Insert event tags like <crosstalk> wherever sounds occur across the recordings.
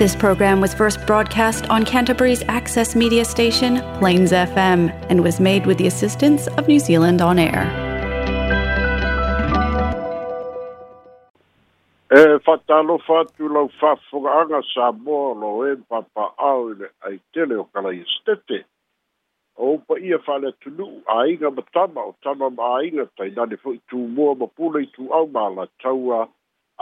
This program was first broadcast on Canterbury's access media station, Plains FM, and was made with the assistance of New Zealand On Air. E lau sa e le o O ia whale matama o tama ma ma pule i tū au ma la taua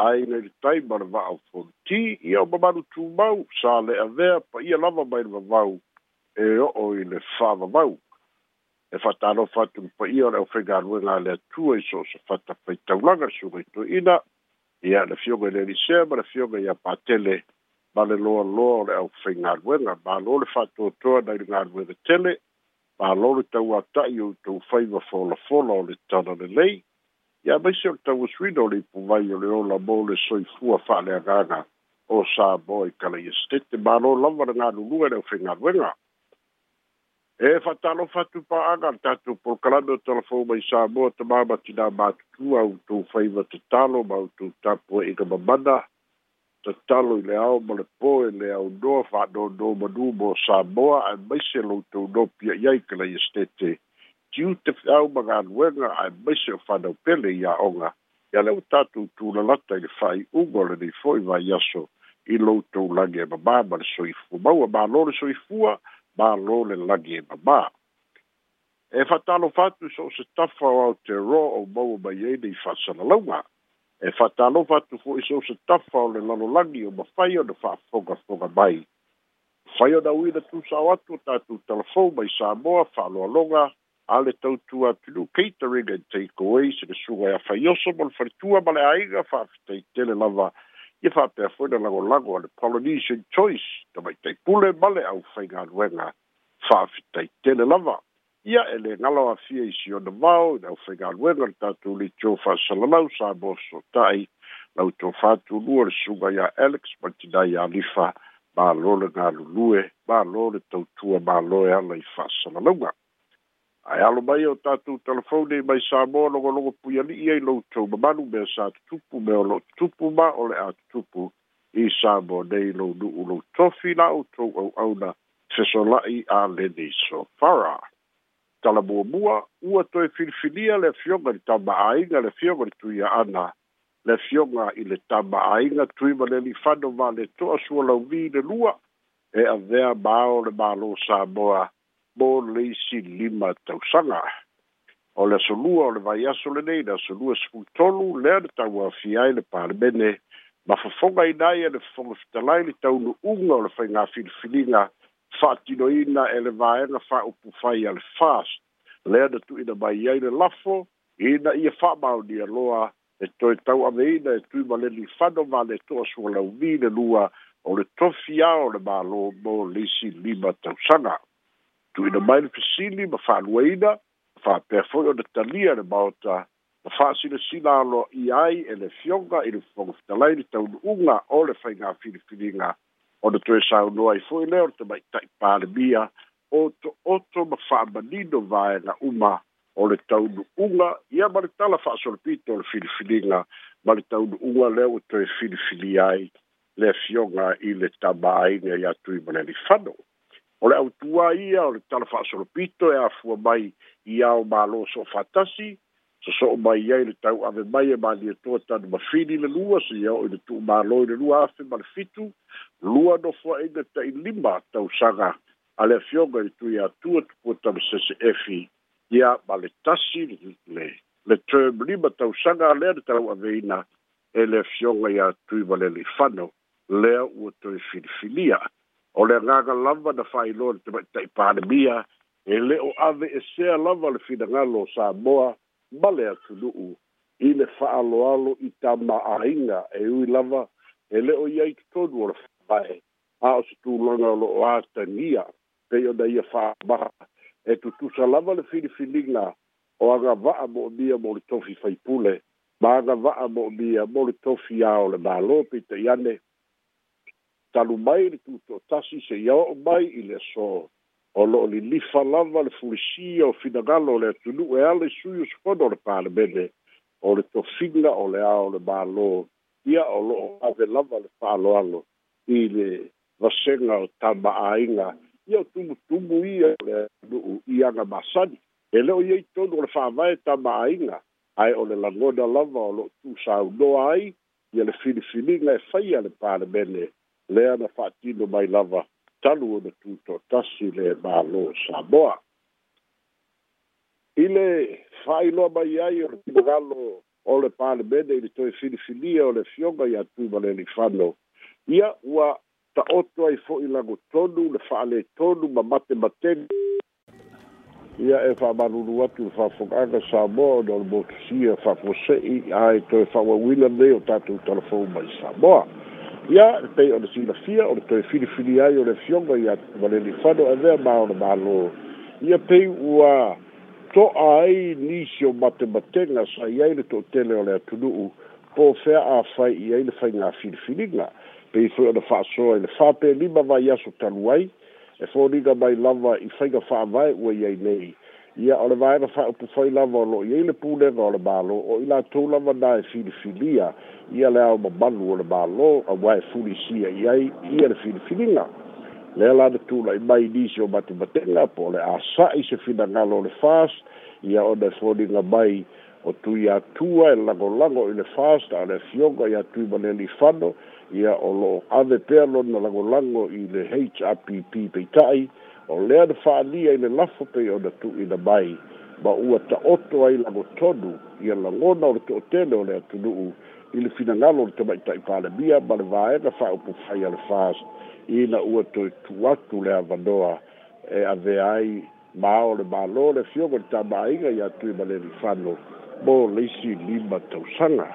aina i tai ma le va'au foliti ia o mamalu tumau sa le avea pa ia lava mai le vavau e o'o i le fa'avavau e fa fa'atalofa atu ma paia o le ʻaufegaluega a le atua i so o safata faitaulaga sugaitoe'ina ia le fioga i le lisea ma le fioga iā patele ma le loaloa o le ʻaufaigaluega mālo le fa fa'atoatoa nai le galuega tele mālo le tauata'i ou tau faiva folafola o le tala lelei ia mai se o ke tauasuina o le ipuvai o le ola mo le soifua fa'aleagaga o sa mo i kalai estete malo lava le galulua le ofegaluega e fa'atalofa atupa'aga le tatou polokalame o talafou mai sa mo tamā matinā matutua outou faiva tatalo ma outou tapu e'iga mamana tatalo i le ao ma le pō e le aunoa fa'anonō manū mo sa moa ae mai se loutou nopia i ai kalai estete tiutefeaumagalue ai maiso fanau pele iaʻoga ia le ua tatou tulalata i le fa'ai'uga o lenei fo'i vaiaso i loutou lagi e mamā ma le soifua maua mālō le soifua mālō le lagi e mamā e fa'atalofa atu so o se tafa o aotearoa ou maua mai ai nei fa'asalalauga e fa'atalofa atu fo'i so o se tafa o le lalolagi o mafai ona fa'afogafoga mai fai ona uina tusao atu tatou talafou mai sa moa fa'aloaloga ale tau tua pilu catering and take away se su ga fa e yo so mal fa tua mal ai ga fa te tele lava ye fa pe fo na go lago al polynesian choice to mai te pule mal au fa ga wenga fa te tele lava ia ele na lava e fie si on the vao na fa ga wenga ta tu li cho fa salamau sa bosso tai la tu fa tu luor su ga ya alex martina ya lifa ba lo le ga lu lue ba lo le tau tua ba lo ya la fa salamau ae alo mai o tatou telefone i mai samoa logologo puialii ai loutou mamalu mea sa tutupu me o lo tutupu ma o le a tutupu i samoa nei lou nu'u lou tofi la outou auauna fesola'i a leni sofara talamuamua ua toe filifilia le afioga i le tama'aiga le afioga le tuia ana le afioga i le tama'aiga tui ma le lifano valeto'a sualaumi le lua e avea ma ao le mālō samoa mo leisi lima tausanga. O le solua o le vai aso le nei, le solua sifu tolu, lea le tau afiai le parmene, ma fafonga inai e le fafonga fitalai le tau nu unga o le fai ngā filfilinga, fatino ina e le vai anga fai upu fai al fast, lea le tu ina mai iai le lafo, ina ia fa mau ni aloa, e toi tau ame ina e tui male li fano ma le toa sua lau mi le lua, o le tofia o le malo mo leisi lima tausanga tuuina mai le fesili ma fa'aluaina ma fa'apea fo'i ona talia le maota ma fa'asilasila aloa i ai e le fioga i le fofoga fetalai le taunu'uga o le faiga filifiliga ona toe saunoa ai fo'i lea ona te maita'i palemia o to'oto ma fa'amanino vaega uma o le taunu'uga ia ma le tala fa'asolopito o le filifiliga ma le taunu'uga lea ua toe filifili ai le fioga i le tamāiga iā tui ma le lifano o le autua ia o le tala fa'asolopito e afua mai ia o mālō so fatasi sosoo mai ai le tau ave mai e maliatoa tanu mafini le lua so ia oi le tuumālō i le lua afe ma le fitu lua nofoaʻiga taʻilima tausaga a le afioga i le tui atua tupua tama seseefi ia ma le tasi le le term lima tausaga a lea le talau aveina e le afioga iā tui ma le lifano lea ua toe filifilia o le agaga lava na failoa e le tamaita i palemia e lē o ave e sea lava le finagalo o samoa ma le atunu'u i le fa'aaloalo i tamaaiga e ui lava e lē o iai totonu o le faamae a o se tulaga o lo'o atagia pei ona ia fa'amaha e tutusa lava le filifiliga o agava'a mo'omia mo le tofi faipule ma agava'a mo'omia mo le tofi a o le mālō peitaʻi ane talu mai le tuto tasi se iao mai i le so o lo li lifa lava le fulisi o finagalo le atunu e ale sui o sfono le palemene o le tofiga o le ao le malo ia o loo ave lava le faaloalo i le vasega o tamaaiga ia o tumutumu ia o le atunuu i aga masani e leo iai tonu o le faavae tamaaiga ae o le lagona lava o loo tusaunoa ai ia le filifiliga e faia le palemene lea na fa'atino mai lava talu ona tutotasi le mālō samoa i le fa'ailoa mai ai o le timagalo o le palemene i le toe filifilia o le fioga iā tumalelifano ia ua ta'oto ai fo'i lagotonu le fa'alētonu ma matemateni ia e fa'amalulu atu le fa'afoga'aga samoa ona o le motusia fa'afose'i ae toe fa'auauina lei o tatou talafou mai samoa ia e pei o le silafia o le toe filifili ai o le fioga ia valelifano avea ma ona malō ia pei ua to'a ai nisi o matematega sai ai le to'atele o le atunu'u po fea afai i ai le faigā filifiliga pei foi ona fa'asoa i le fapelima vaiaso talu ai e foliga mai lava i faiga fa'avae ua i ai nei ia o le vaega fa'aupufai lava o lo'o iai le pulega o le mālō o i latou lava na e filifilia ia le ao mamalu o le mālō auā e fulisia i ai ia le filifiliga lea la na tula'i mai nisi o matumatega po o le a sa'i se finagalo o le fast ia ona e foliga mai o tui atua e lagolago i le fast ale fioga ia tui ma le lifano ia o lo'o ave pea lona lagolago i le h r p p peita'i o lea na fa'aalia i le lafo pei ona tu'uina mai ma ua ta'oto ai lagotonu ia lagona o le to'otele o le atunu'u i le finagalo o le tama'ita'i palemia ma le vaega fa'aupu fai a le fas ina ua toe tu atu le avanoa e avea ai ma ao le mālō le fioga le tama'aiga iā tui ma le lifano mo leisi lima tausaga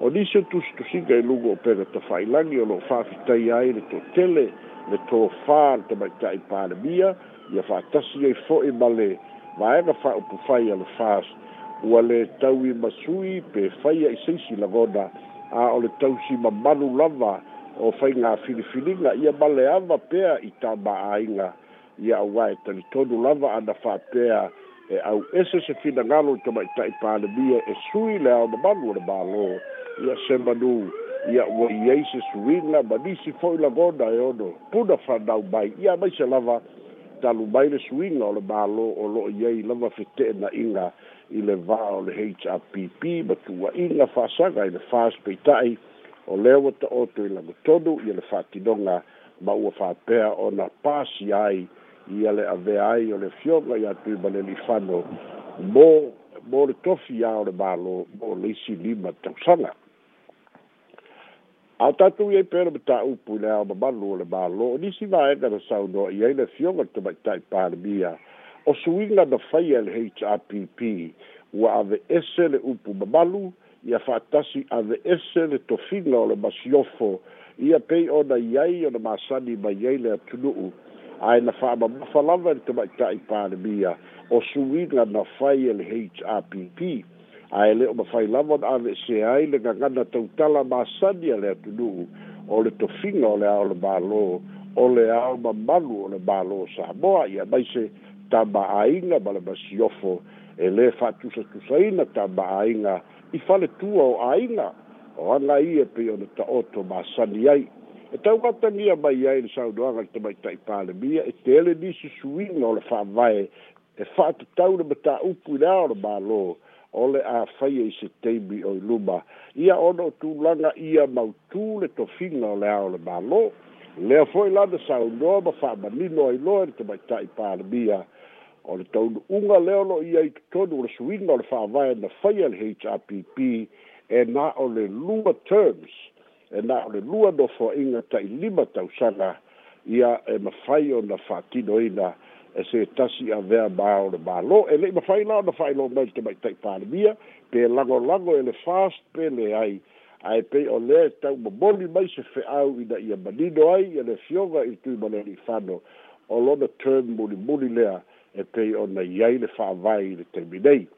o tu o tusitusiga i lugo o pega tafailagi o loo fa'afitai ai le tele le tofā le tamaita'i palemia ia fa'atasi ai fo'i ma le vaega fa'aupu fai a le fas ua le tau i masui pe faia i seisi lagona a o le tausi mamalu lava o faiga filifiliga ia ma le ava pea i tama'āiga ia auā e talitonu lava ana fa'apea e au ese se finagalo i tamaita'i palemia e sui le ao mamalu o le mālō ya semanu ya wa yesus winga badisi foi la goda e odo puda fa da bai ya mai se lava da lu bai le swinga o le balo o lo ye lava fete na inga ile va o le hpp batu wa inga fa sa ga le fa spitai o le o te o te la todo ye le fati donga ma u fa pe o na pasi ai ye le ave ai o le fioga ya tu bale li fano mo mo le tofi a o le malo mo le isi lima tausanga. A tatu i e pera me ta upu le ao mamalu o le malo, ni si va e gana sa unua i eina fionga tu mai tai pāre mia, o su inga na fai al HRPP, ua ave ese le upu mamalu, ia fatasi ave ese le tofinga o le masiofo, ia pei ona iai o na masani mai iai le atunuu, ai na fa ma fa lava ni tu mai tai pāre mia, o suiga na fai e le hrpp ae lē o mafai lava na avese ai le gagana tautala masani a le atunuu o le tofiga o le ao le mālō o le ao mamalu o le mālō samoa ia maise tamaaiga ma le masiofo e lē fa'atusatusaina tamaaiga i faletua o aiga o aga ia e pei ona ta'oto masani ai e taugatagia mai ai le saunoaga le tamaita'i palemia e tele nisi suiga o le fa'avae e fa'atatau le mataupu i le ao le mālō e o le a faia i setaimi o i luma ia ona o tulaga ia mautū le tofiga o le ao le mālō lea fo'i lana saunoa ma fa'amanino ai loa i le tamaita'i palemia o le taunu'uga lea o lo'o ia i totonu o le suiga o le fa'avae na faia le hrpp e na o le lua terms e na o le lua nofoa'iga ta'i lima tausaga ia e mafai ona fa'atinoina e se tasi a vea bao le balo e le ma fai lao na fai lao mai te mai tai pāle mia pe lango lango e le fast pe le ai a e pe o le tau ma boli mai se fe au i na ia manino ai e le fionga i tui mana ni fano o lo na term muli muli lea e pe o na iai le fa vai le terminei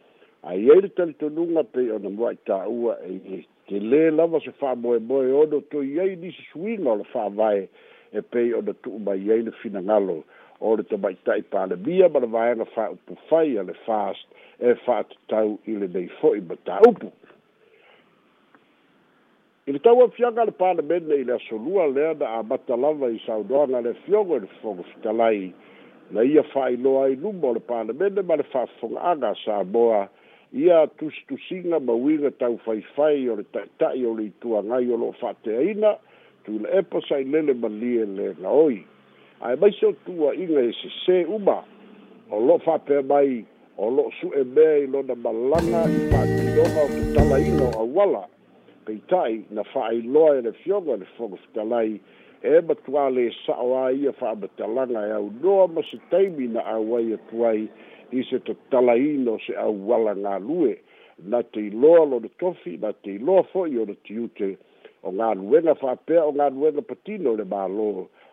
a iai le tali tonunga pe o na mua i tā ua e te le lava se fa moe moe ono to iai ni se suinga o le fa vai e pe o na tuu mai iai le fina ngalo e o le tamaitaʻi palebia ma le vaega faupu fai a le fas e fa'atatau i lenei fo'i ma tāupu i le tauafiaga le palemene i le asolua lea na amata lava i saunoaga le afiogo i le fofoga fitalai na ia fa'ailoa ai luma o le palemene ma le fa'afofoga'aga samoa ia tusitusiga ma uiga taufaifai o le ta'ita'i o le ituagai o lo'o fa'ateaina tuile'e pasailele malie le gaoi ae mai se otua iga e sesē uma o lo'o fa'apea mai o lo'o su'e mea i lona malaga i fa'atinoga o tatalaina o auala peita'i na fa'ailoa e le fioga le fogo fetalai e matuā lē sa'o a ia fa'amatalaga e aunoa ma se taimi na auai atu ai i se tatalaina o se auala galue na te iloa lona tofi na te iloa fo'i ona tiute o galuega fa'apea o galuega patino le mālō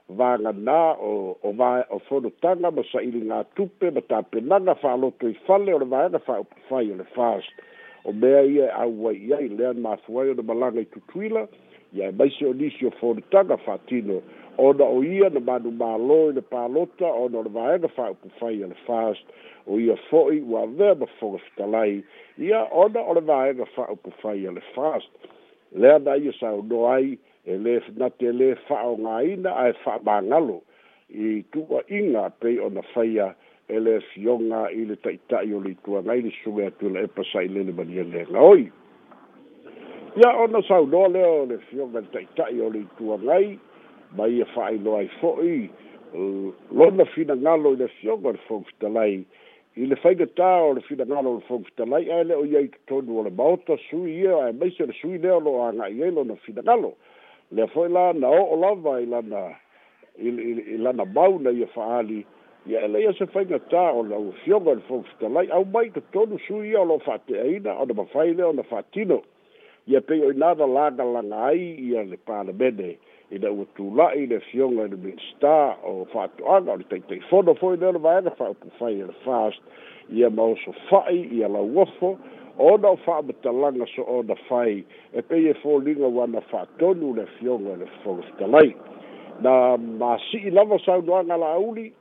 vāganā o o vā o fonotaga ma saʻili gā tupe ma tapenaga fa'aloto i fale o le vaega fa'aupufai o le fast o mea ia e auai ai lea mafu ai ona malaga i tutuila ia e maise o nisi o fonotaga fa'atino ona o ia na manumālō i le palota ona o le vaega fa'aupufai o le fast o ia fo'i ua avea ma foga fitalai ia ona o le vaega fa'aupufai o le fast lea na ia saunō ai e na tele le fa nga ina ai fa bangalo i tu wa inga pe on the faia e le ile taita i e o le tua ngai le sume atu le epasai le le bania e le nga oi ia o na sau no le o le taita i o le tua ngai ma ia fa ai no e ai fo i na fina ngalo i le fionga le fong ile i le faiga tā o le fina ngalo le fong fitalai ai le o iai tonu o le maota sui ia ai maise le sui leo lo a ngai ia lona fina ngalo ia le foi la na o la vai la na il il il la na bau na ye faali ya e le ya se foi na ta o la ufio gal fo sta lai au mai to todo su ya lo fate ai na o ba fai le o na fatino ya pe o na da la da la ngai ya le pa le bede i da utu la i le fionga le bit sta o fatu anga o le teite i fono foi le o le vaenga fa upu fai le fast ya mauso fai ya la uofo ona o fa'amatalaga so ona fai e pei e foliga ua na fa'atonu le fioga le fofogafitalai na masi'i lava saunoaga la'auli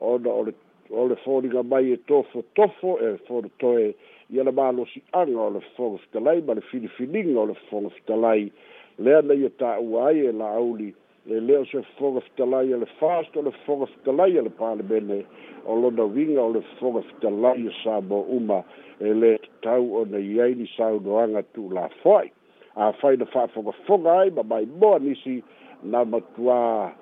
ona ole o le foliga mai e tofotofo e folotoe ia le malosi'aga o le fofogafitalai ma le filifiliga o le fofogafitalai lea na ia e ta'ua ai e la'auli le leo se foga fitalai le fast o fogo foga ele le bene o lona winga o le foga fitalai e sa mo uma ele le tau o na iai ni saunoaga tu'ulafoai afai na fa'afogafoga ai ma mai moa nisi na matuā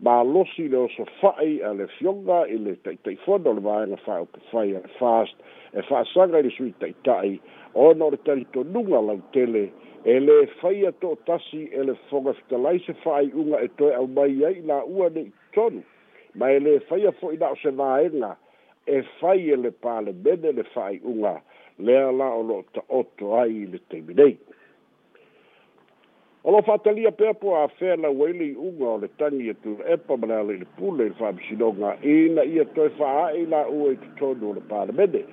malosi le oso fa'i a le fioga i le ta'ita'ifona o le vaega fa'aokefai a le fast e fa'asaga i le sui ta'ita'i ona o le talitonuga lau tele e le faia to'otasi e le foga fitalai se fa'aiʻuga e toe au mai ai la ua ne'i tonu ma e lē faia fo'i la o se vaega e fai e le palemene le fa'aiʻuga lea la o lo'o ta'oto ai le taimi nei o lo fa'atalia pea po afea lau ai leiʻuga o le tagi e tulaepa ma le ala i le pule i le fa'amisinoga ina ia toe fa'aa'i la ua i totonu o le palemene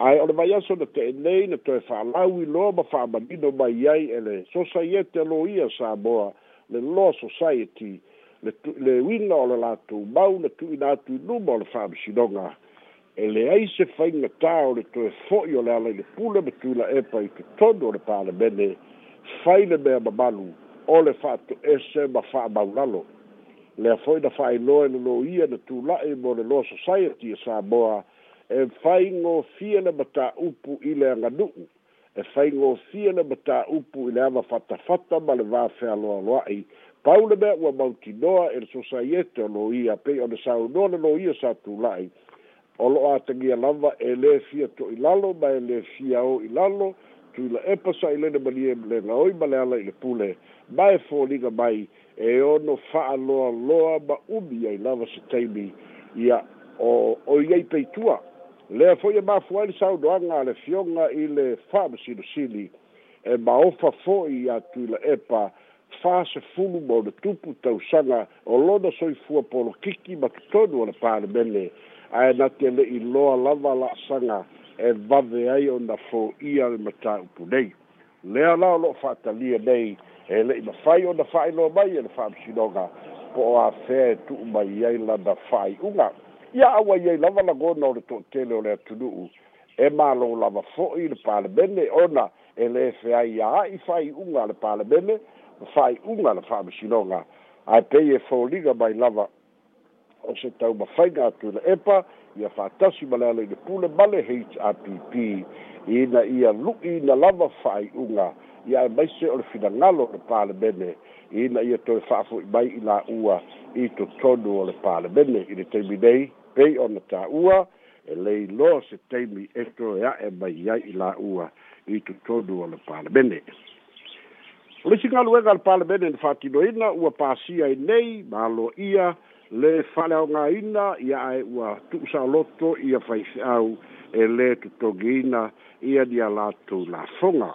ae o le vaiaso na teʻelei na toe fa'alau iloa ma fa'amanino mai ai e le sosaiete lo ia sa moa le loa society le le uiga o le latou mau na tu'uina atu i luma o le fa'amasinoga e leai se faigatā o le toe fo'i o le ala i le pule ma tuila epa i totonu o le palemene fai le mea mamalu o le fa'ato'ese ma fa'amaulalo lea fo'i na fa'ailoa e lolō ia na tula'i mo le loa society e sa moa e faingo fia na bata upu i le anganu e faingo fia na bata upu i le ava fata fata ma le vafea loa loa i paule mea ua mauti noa e le sosaiete o loia pe o le sau noa le loia sa tu lai o lo a tangia lava e le fia to i lalo ma e le fia o i lalo tu e i la epa sa i lene mani e le ngaoi ma le ala i le pule ma e fōringa mai e ono faa loa loa ma umi ai lava se teimi ia o o yei peitua lea foʻi e mafua ai le saudoaga a le fioga i le faamasilosili e maofa fo'i atu i la epa fasefulu ma o le tupu tausaga o lona soifua polokiki ma totonu o le palemene ae na te le'i loa lava la'asaga e wawe ai ona fo'ia le mataupu nei lea la o lo'o fa'atalia nei e le'i mafai ona fa'ailoa mai e le fa'amasinoga po o afea e tu'u mai ai lana fa'ai'uga ia aua iai lava lagona o le toʻatele o le atunuu e mālou lava fo'i le palemene ona e lē fea ia a'i fa'ai'uga a le palemene ma fa'ai'uga le fa'amasinoga ae pei e foliga mai lava o se taumafaiga atu le epa ia fa'atasi ma le aloi le pule ma le happ ina ia lu'i na lava fa'ai'uga ia e maise o le finagalo le palemene ina ia toe fa'afo'i mai i la'ua i totonu o le palemene i le taimi nei pei ona taʻua e lei lo se taimi eto e aʻe mai ai i laʻua i totonu o le palemene o le sigaluega le palemene le faatinoina ua pasia i nei malo ia le faaleaogāina ia ae ua tuusaoloto ia faifeʻau e lē totogiina ia nia latou lafoga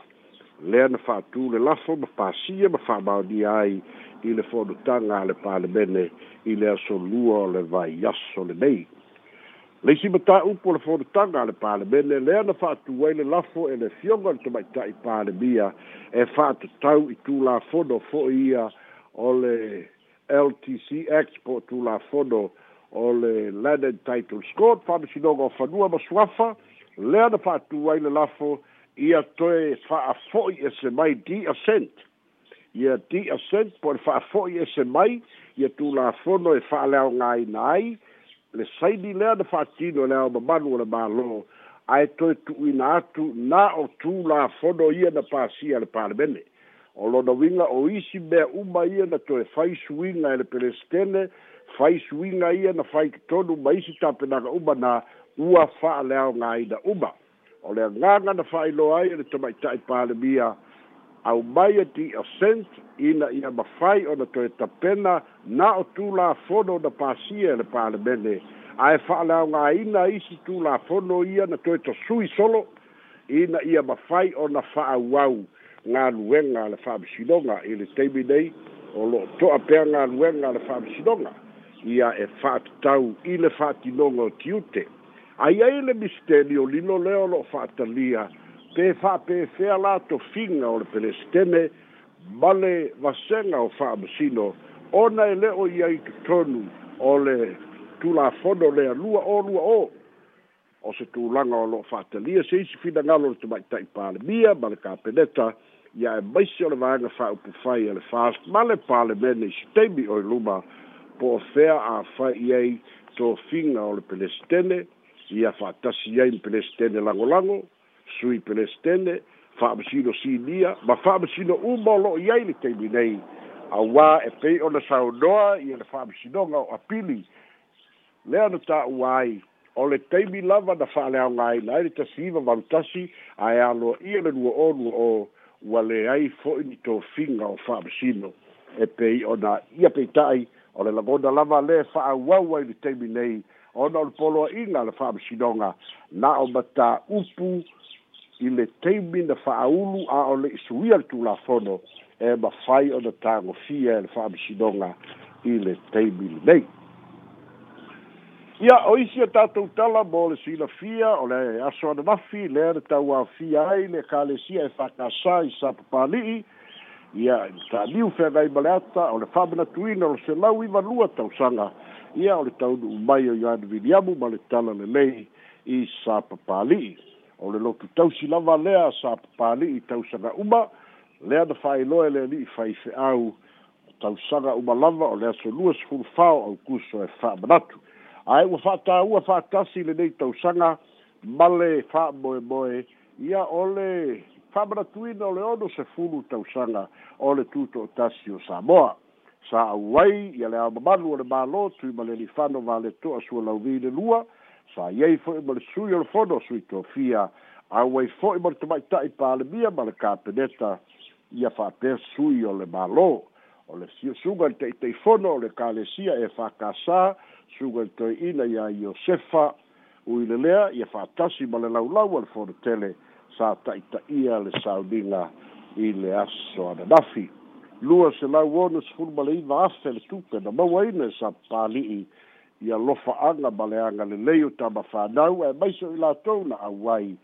lea na faatū le lafo ma pasia ma faamaonia ai i le fonotaga a le palemene i le asolua o le vaiaso lelei leisi mataupu o le fonotaga a le palemene lea na faatū ai le lafo e le fioga le tamaitaʻi palemia e faatatau i tulafono fo'i ia o le ltc expo tulafono o le landed title scot faamasinoga o fanua ma suafa lea na faatū ai le lafo ia toe fa'afo'i e se mai di ascent ia ti a sen po le fa fo ye se mai ia tu la fo no e fa le o ngai nai le sai di le de fa ti no le o ba ba no le ba lo ai to tu ina tu na o tu la fo no ia na pa si al par bene o lo no winga o isi be u ma ia na to e fa swinga le pelestene fa swinga ia na fa to no ba isi ta pe na u ba na u a fa le o ngai da u ba o le nganga na fa lo ai le to mai tai pa le bia au mai e ti ascent ina ia mafai ona toe tapena na o tulafono ona pasia e le palemene ae fa'aleaogāina isi tulafono ia na toe tosui solo ina ia mafai ona fa'auau galuega le fa'amisinoga i le taimi nei o lo'o to'a pea galuega le fa'amisinoga ia e fa'atatau i le fa'atinoga o tiute aiai le misteli o lilo lea o lo'o fa'atalia pe fa pe fe ala to finga o le pelesteme male vasenga o fa msino ona ele o ia i tonu o le tula fono le lua o lua o o se tu langa o lo fa telia se isi fina ngalo le tumai tai pale mia male ka peneta ia e maisi o le vanga fa upu fai ele fast male pale mene i stemi o luma po fea a fa iei to finga o le pelesteme ia fa tasi iei le pelesteme lango lango sui pelestele faamasino sinia ma faamasino uma o lo'o i ai le taimi nei auā e pei ona saonoa ia le faamasinoga o apili lea na taʻua ai o le taimi lava na faaleaogāina ai le tasiiva valutasi ae aloa ia le lua o lua o ua leai fo'i ni tofiga o faamasino e pei ona ia peita'i o le lagona lava lē fa'auau ai le taimi nei ona o le poloaʻiga le faamasinoga na o matā upu i le taimi na fa'aulu a o le isuia e le tulafono e mafai ona tagofia e le fa'amasinoga i le taimi lenei ia o isi o tatou tala mo le suilafia o le aso ananafi lea le tauāfia ai le kalesia e fa'akasā i sa papali'i ia ta'aliu feagai ma le ata o le fa'amanatuina o le selau ivalua tausaga ia o le taunu'u mai o ioan viliamu ma le tala lelei i sa papali'i o le lotu tausi lava lea sa papali'i tausaga uma lea na fa'ailoa e le ali'i faife'au tausaga uma lava o lea solua sefulufao au kuso e fa'amanatu ae ua fa'atāua fa'atasi lenei tausaga ma le fa'amoemoe ia o le fa'amanatuina o le ono sefulu tausaga o le tuto'otasi o samoa sa auai ia le aomamalu o le mālō tuima le ali'i fano valeto'a sualauvi le lua fa ye fo mo su yo fo do su to fia a we fo mo to mai tai pa le bia ma le kape neta ia fa pe su yo le malo o le si su ga te te fo no le kale sia e fa kasa su ga to ina ya yo sefa u ile le ia fa tasi ma le lau lau al fo tele sa ta ita ia le saudina i le aso ana nafi lua se lau ona sefulu ma le iva afe le tupe na maua ina e sa palii ia lofa'aga ma leaga lelei o tamafānau e maiso i latou na auai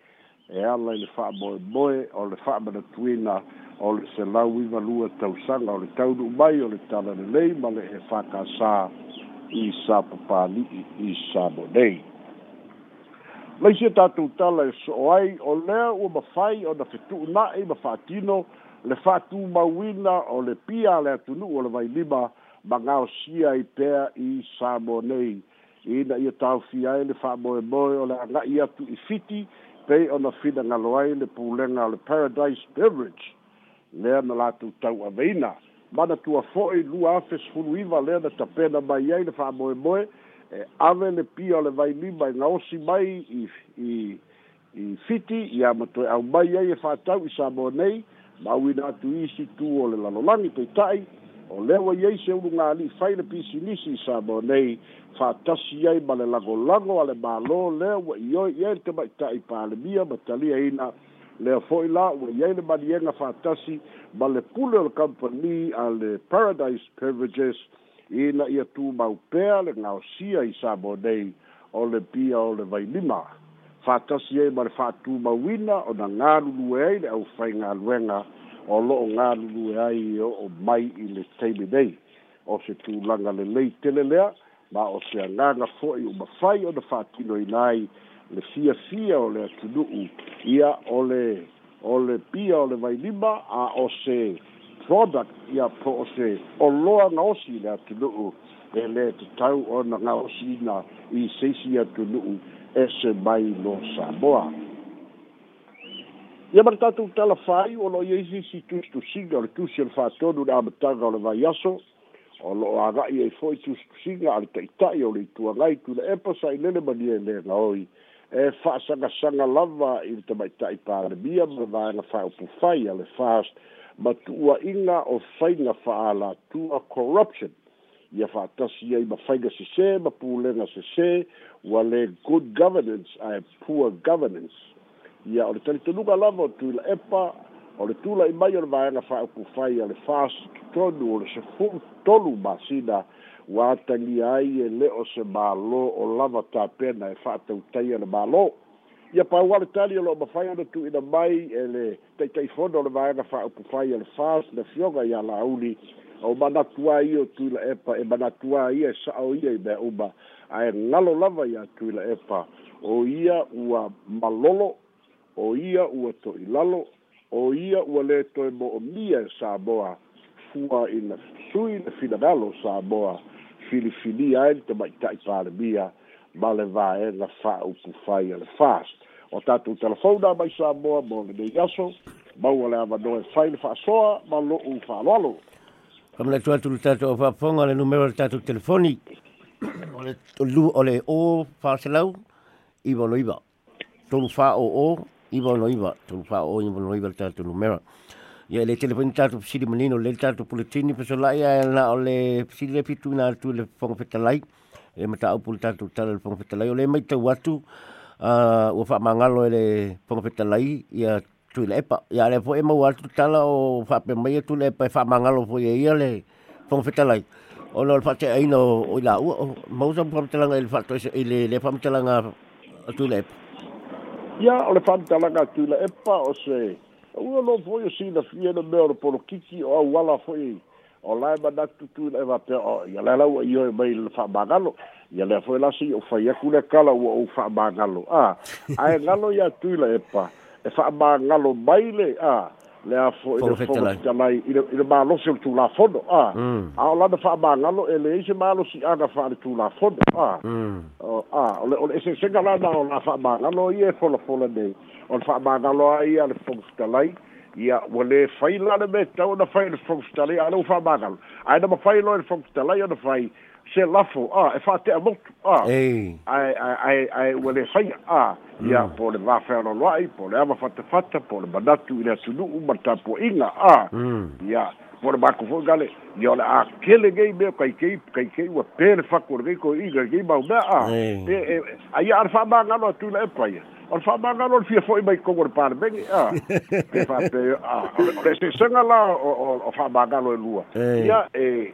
e ala i le fa'amoemoe o le fa'amanatuina o le selau ivalua tausaga o le taunu'u mai o le tala lelei ma le e fakasā i sa papali'i i sa monei laisia tatou tala e so'o ai o lea ua mafai ona fetu'una'i e ma fa'atino le fa'atūmauina o le pia a le atunu'u o le vailima magao sia i pea i samo nei ina ia taufia ai le faamoemoe o le agaʻi atu i fiti pei ona finagalo ai le pulega o le paradise beverage lea na latou tau aveina ma na tua fo'i lua afe sefulu iva lea na tapena mai ai le faamoemoe e ave le pia o le vailima i gaosi mai i i i fiti ia matoe au mai ai e fa atau i samo nei ma uina atu isi tu o le lalolagi peita'i o le ua iai se uluga ali'i fai le pisilisi sa mo nei fa'atasi ai ma le lagolago a le mālō lea ua ioe iai le tamaita'i palemia ma taliaina lea fo'i la ua iai le maniega fa'atasi ma le pule o le kampani a paradise beverages ina ia tumau pea le gaosia i sa mo nei o le pia o le vai vailima fa'atasi ai ma le fa'atumauina ona galulue ai le ʻaufaigaluega o lulu galulue ai o e o mai i le taimi nei o se tulaga lelei tele lea ma o se agaga fo'i uma fai ona fa'atinoina ai le fiafia o le atunu'u ia o le o le pia o le vailima a o se product ia po o se oloa gaosi i le atunu'u e lē na ona gaosi ina i seisi atunu'u e se mai lo samoa Ia matatu talafai o lo'o iai sisitus tusiga o le tusi le fa'atonu na amataga o le vaiaso o lo'o aga'i ai fo'i tusitusiga a le ta'ita'i o le ituagai tuna epa sa'ilele mania e lega oi e fa'asagasaga lava i le tamaita'i palemia ma vaega fa'aupufai a le fast ma tu'ua'ina o faiga fa'alatua corruption ia fa'atasi ai ma faiga sesē ma pulega sesē ua le good governance ae poor governance ia o le talitonuga lava o tuila epa o le tula'i mai o le vaega fa'aukufai a le fas tutonu o le sefulu tolu masina ua atagia ai e le'o se mālō o lava tapena e fa'atautaia le mālō ia pauale tali o lo'o mafai ona tu'uina mai e le taitaifono o le vaega fa'aukufai a le fas le fioga ia la'uli o manatu a ia o tuila epa e manatu a ia e sa'o ia i e mea uma ae galo lava iā tuila epa o ia ua malolo o ia ua to'i lalo o ia ua lē toe mo'omia e saboa fua i na sui le finagalo saboa filifilia ai le e tama'ita'i palemia ma le vaega fa'aupu fai a e le fast o tatou telefona mai saboa mo lenei aso maua le avano e fai le fa'asoa ma lo'u fa'aloalo famaletu atu le tatou fa'apoga le numero le tatou telefoni o le lu o le ō fa'aselau iwa lo iwa tolu fa'a o ō iwa no iwa tonu wha o iwa no iwa tātou mera ia le telefoni tātou pisiri manino le tātou puletini peso lai e a na o le pisiri le pitu na atu le whonga petalai e mata au pule tātou tala le whonga petalai o le mai tau atu ua wha mangalo e le whonga petalai ia e tu le epa ia e le po e mau atu tala o wha pe mai atu le epa e wha mangalo po ia ia le whonga petalai o le wha te aina o i la ua mausa wha petalanga e le wha te le wha petalanga atu le epa ia o le faamitalaga atuila epa o se aua lo foi o sinafia le mea o le polokiki o auala foi o lae manatu tuila e vapea o ia lea lau aio e mai le fa'amagalo ia lea foi lasi o fai aku le kala ua ou fa'amagalo a ae galo ia tuila epa e fa'amagalo mai le a ah. le a fo i le fofetalai i le malosi o ah, tulafono a a o lana fa'amāgalo e leai se malosi'aga fa ale tulafono a a o le o le eseesega lana o la fa'amāgalo ia e folafola nei o le fa'amāgalo a ia le fofetalai ia ua lē fai la le metau ona fai le fofetalai a leu fa'amāgalo ae na mafai loa le ona selafu a ah, e fa fa'ate'amotu a ae ae ae ua lē saia a ia mm. po le vafealoloa'i po le ava fatafata po le manatu i le atunu'u ma ah. mm. le tapua'iga ah. e, e, a ia po le mako fo'i gale ia o le a kelegei mea kaikei kaikei ua pē le faku legei gei legei maumea a e aia ale fa'amagalo atu i la epa ia o le fa'amagalo o le fia fo'i mai kogo le palemegi a <laughs> e fa'ape a o le la o fa'amagalo e lua ia e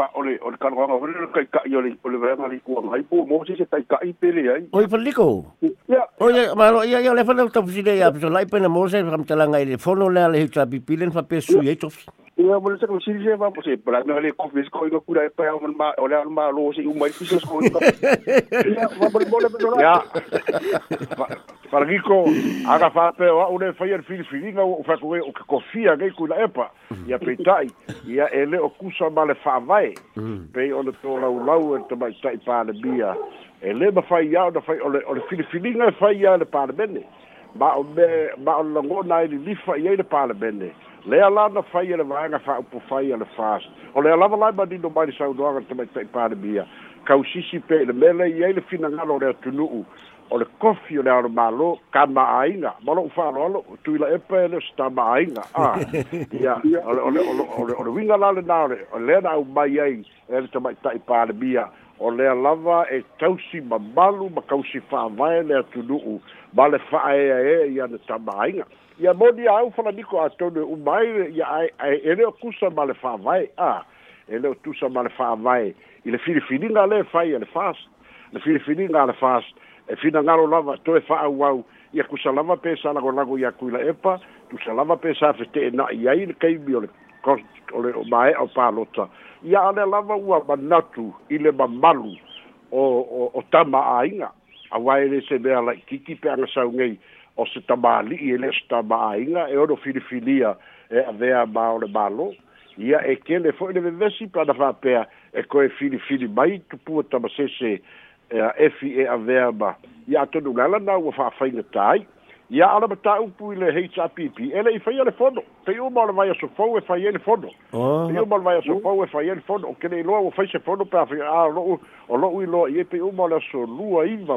fa oli o ka ronga o le ka ka yo le o le ku mai pu mo si se tai ka i pele ai oi fa liko ya oi ma lo ya ya le fa le to si le ya so lai pe na mo se fam tala ngai le fono le le ta pipilen fa pe ye to ia mo eh, hmm. le saka masiri se vapa se palame ale kofi se koiga kula e pae ma o le alu malo se umai fisa se koiga ia vapa le mole petola ia falagiko aga fape o au le faia le filifiliga ua fakoe o ke kofia gai kuila epa ia peitaʻi ia e lē o kusa ma le faavae pei o le tolaulau e tamaitaʻi palemia e lē mafai ia ona fai o le filifiliga e fai ia le palemene ma o me ma o lagona e lilifa i ai le palemene E le ala na fai le vanga fa upu fai le fas o le ala la ba di no ba di sau doanga te mai pa de bia ka u sisi pe le mele ye le fina nga lo le tunu u o le kofi o le aro malo ka ma aina ma lo fa lo lo tu ila epa le sta ma aina a ya o le o le o le o le winga la le na le o le na u mai ye e le te mai tai pa de bia o le lava e tausi ma malu ma ka u si fa vai le tunu u ba le fa e e ya le sta ma aina ia moni a aufalaniko atonu e uma ai ia e le o kusa ma le fa'avae a e le o tusa ma le fa'avae i le filifiniga lē fai a e le fast le filifiniga a le fast e finagalo lava toe fa'auau ia kusa lava pe sa lagolago ia kuila epa tusa lava pe sa fete'ena'i ai le kaimi o le o le mae'a o palota ia a le lava ua manatu i le mamalu o o tama āiga auae lē se mea la'i kiki pe agasaugei o se tamāli'i e le o se tamāaiga e ono filifilia e avea ma o le mālo ia e kele fo'i le vevesi pana faapea e koe filifili mai tupua tamasese ea efi e avea ma ia atonulala na ua fa'afaiga tāi ia ala mataupu i le hpp e le'i faia le fono pei uma o le vai asofou e faia le fono pei uma o le vai asofou e faia le fono o kele iloa ua faise fono pe afaiaā o lo'u o lo'u iloa i ai pei uma o le asolua iva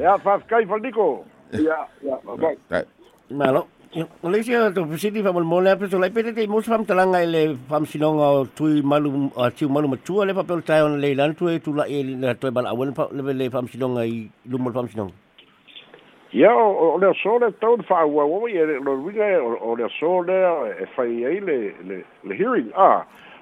Ja, whawhikai whaniko. Ia, Ja, whakai. Malo. O le sia to pusiti fa mol mol ape so lai pete te fam talanga ele fam sinonga o tui malu a tiu malu matua le papel tai on le lan e tu e le toi bala awen pa le fam sinonga i lu fam sinonga. Ia o le so le tau fa wa o ye lo winga o le so le e fai ai le hearing ah.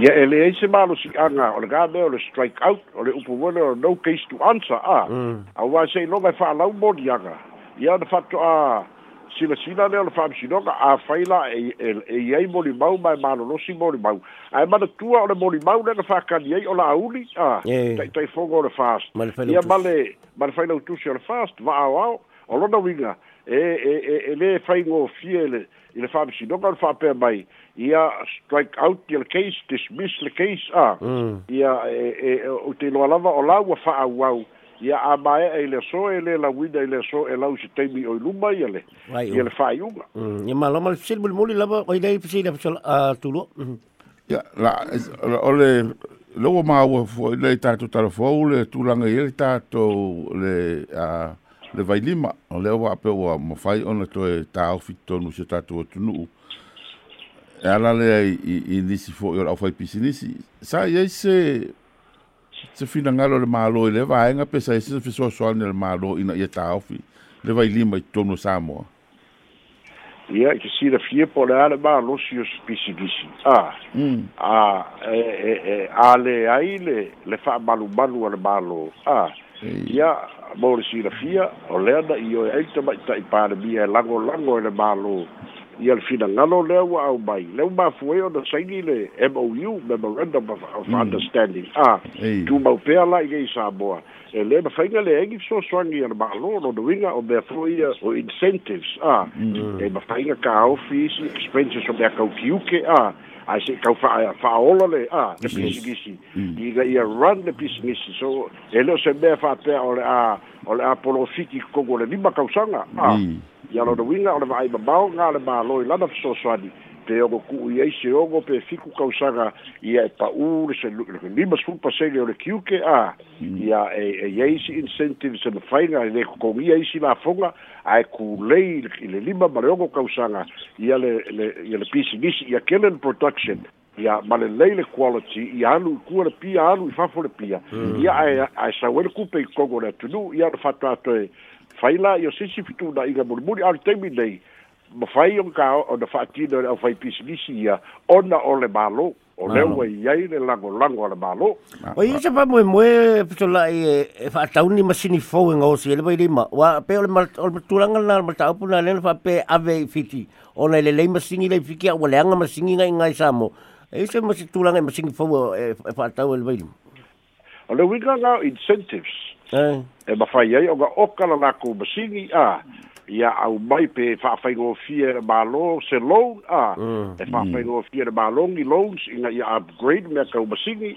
ia e leai se malosiaga o le galea o le strike out o le upu wele o no case to answer a mm. auā se iloga e fa'alau moliaga ia ona faatoʻa silasila lea ona fa'amisinoga afai la ei ai molimau mae malolosi molimau ae manatua o le molimau lega fa'akani ai o la'auli a e, e, e taʻitaʻifoga o le fast ia male ma le failautusi o le fast va'aoao o lona uiga e e e le faingo fie le i le faapasinoga o le faapea mai ia strike out your case dismiss the case a ah. mm. ia e o te iloa lava o lau a fa'auau ia a mae'a i le aso e le lauina i le aso e lau se taimi o i luma ia le ia le fa'aiuga mm. ia malama le fesili mulimuli lava o i lei fesili afasaatulua ia la o le loua maua foi le tatou talafou le tulaga ia le tatou le a le vai lima o lea ua ape ua mafai ona toe taofi tonu se tatou atunuu e ala lea i nisi foʻi o laʻu faipisi nisi sa iai se se finagalo le mālō i le vaega pe sa se fesoasoani le mālō ina ia taofi le vai lima i tonu samoa ia i kesilafie po le a le mālosi o sipisilisi a mm. a e e e a leai le le fa'amalumalu a le mālō a ia mo le silafia o lea na i oe ai tamaʻitaʻi palemia e lagolago e le mālō ia le finagalo lea ua au mai le mafuai ona saini le mou memorandum of, of mm. understanding a tumau pea la i ai samoa e lē mafaiga leagi fesoasoagi a le mālō lona uiga o mea foʻi ia o incentives a e mafaiga kaofi isi expenses o mea kaukiuke a ai se kau fa fa ola le a le pisigisi i ga ia run le pisigisi so e lo se be fa te ole a ole a polo fiki ko go le lima kau sanga a ia mm. lo de winga ole vai ba ba nga le ba loi la da so so adi pe ogo ku i ai se ogo pe fiku kau sanga ia e pa u le se le lima su pa se le ole kiuke a mm. ia e e ia isi incentives and fainga le ko ia isi la fonga ae kulei i le lima ma le ogo kausaga ia le le ia le pisinisi ia kele le production ia ma lelei le quality ia alu i kua le pia alu i fafo le pia mm. ia ae ae sauai le kupe i kogo le atunuu ia ona faatoatoe fai la i o sisi fitunaʻiga mulimuli ao nei taimi nei o oga ona fa'atino le ʻaufai pisinisi ia ona o le mālō o leo wa iai le lango lango ala ah. malo. O i se pa mwe mwe pito la e e fa tauni ma sini fau e ngosi e le bai lima. Wa pe o le maturanga na le mata apuna le fa pe ave fiti. O le lei ma le fiki a waleanga ma sini ngai ngai samo. E i se ma si turanga e ma sini fau e fa e tau e le bai O le wika ngao incentives. Eh. E ma fai iai o ga okala la ko ma a ia au mai pe fa fai go fie de balo se lo a mm. e fa fai go fie de balo ni loans ina ia upgrade me ka ba sini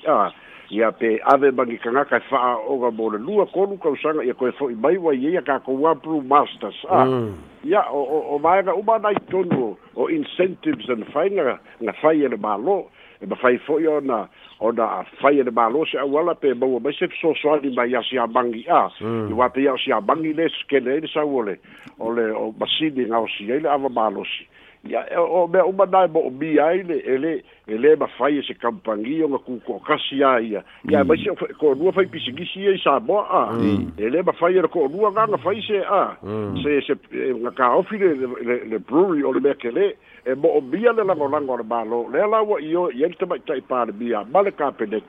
ia pe ave bangi kanga ka fa o ga bo le lua ko lu ka usanga ia ko e fo i mai wa ia ka ko wa masters mm. ia o o o mai ga u ba tonu o incentives and fainga na fai de balo e mafai foʻi ona ona afai ele mālo se auala pe maua mai se fesoasoani mai ia siabagi a mm. i uā peia o siabagi le sekele ai e le sau ole ole o masini gaosi ai le ava mālosi ya o me o mana bo bi ai le ele ele ma fai ese campangi o ku ko kasi ai ya ya mm. ma se ko dua fai pisigi si ai sa bo a mm. ele ma fai e ko dua ga na fai se a mm. se se e, na ka ofi le le brewery o le mekele e bo bi ale la ko lango le balo le la wo io ye te ma tai par bi a ma le ka pe le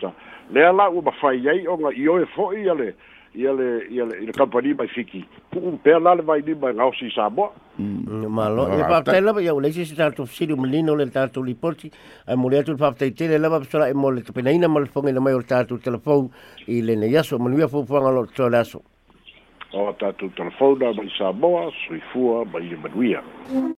la wo ma fai ai o nga io e fo ia le Mm, da. ia le ia le ia company mai fiki ku un pe la vai ni mai ngau si sabo ma lo e pa te la ia le si tar to si un le tar to riporti a mulia tu pa te te la va sola e mo le pe naina mal fonga le mai o tar to telefon i le ne yaso mo ia fo fonga lo to laso o tar to telefon da mai sabo sui fua mai manuia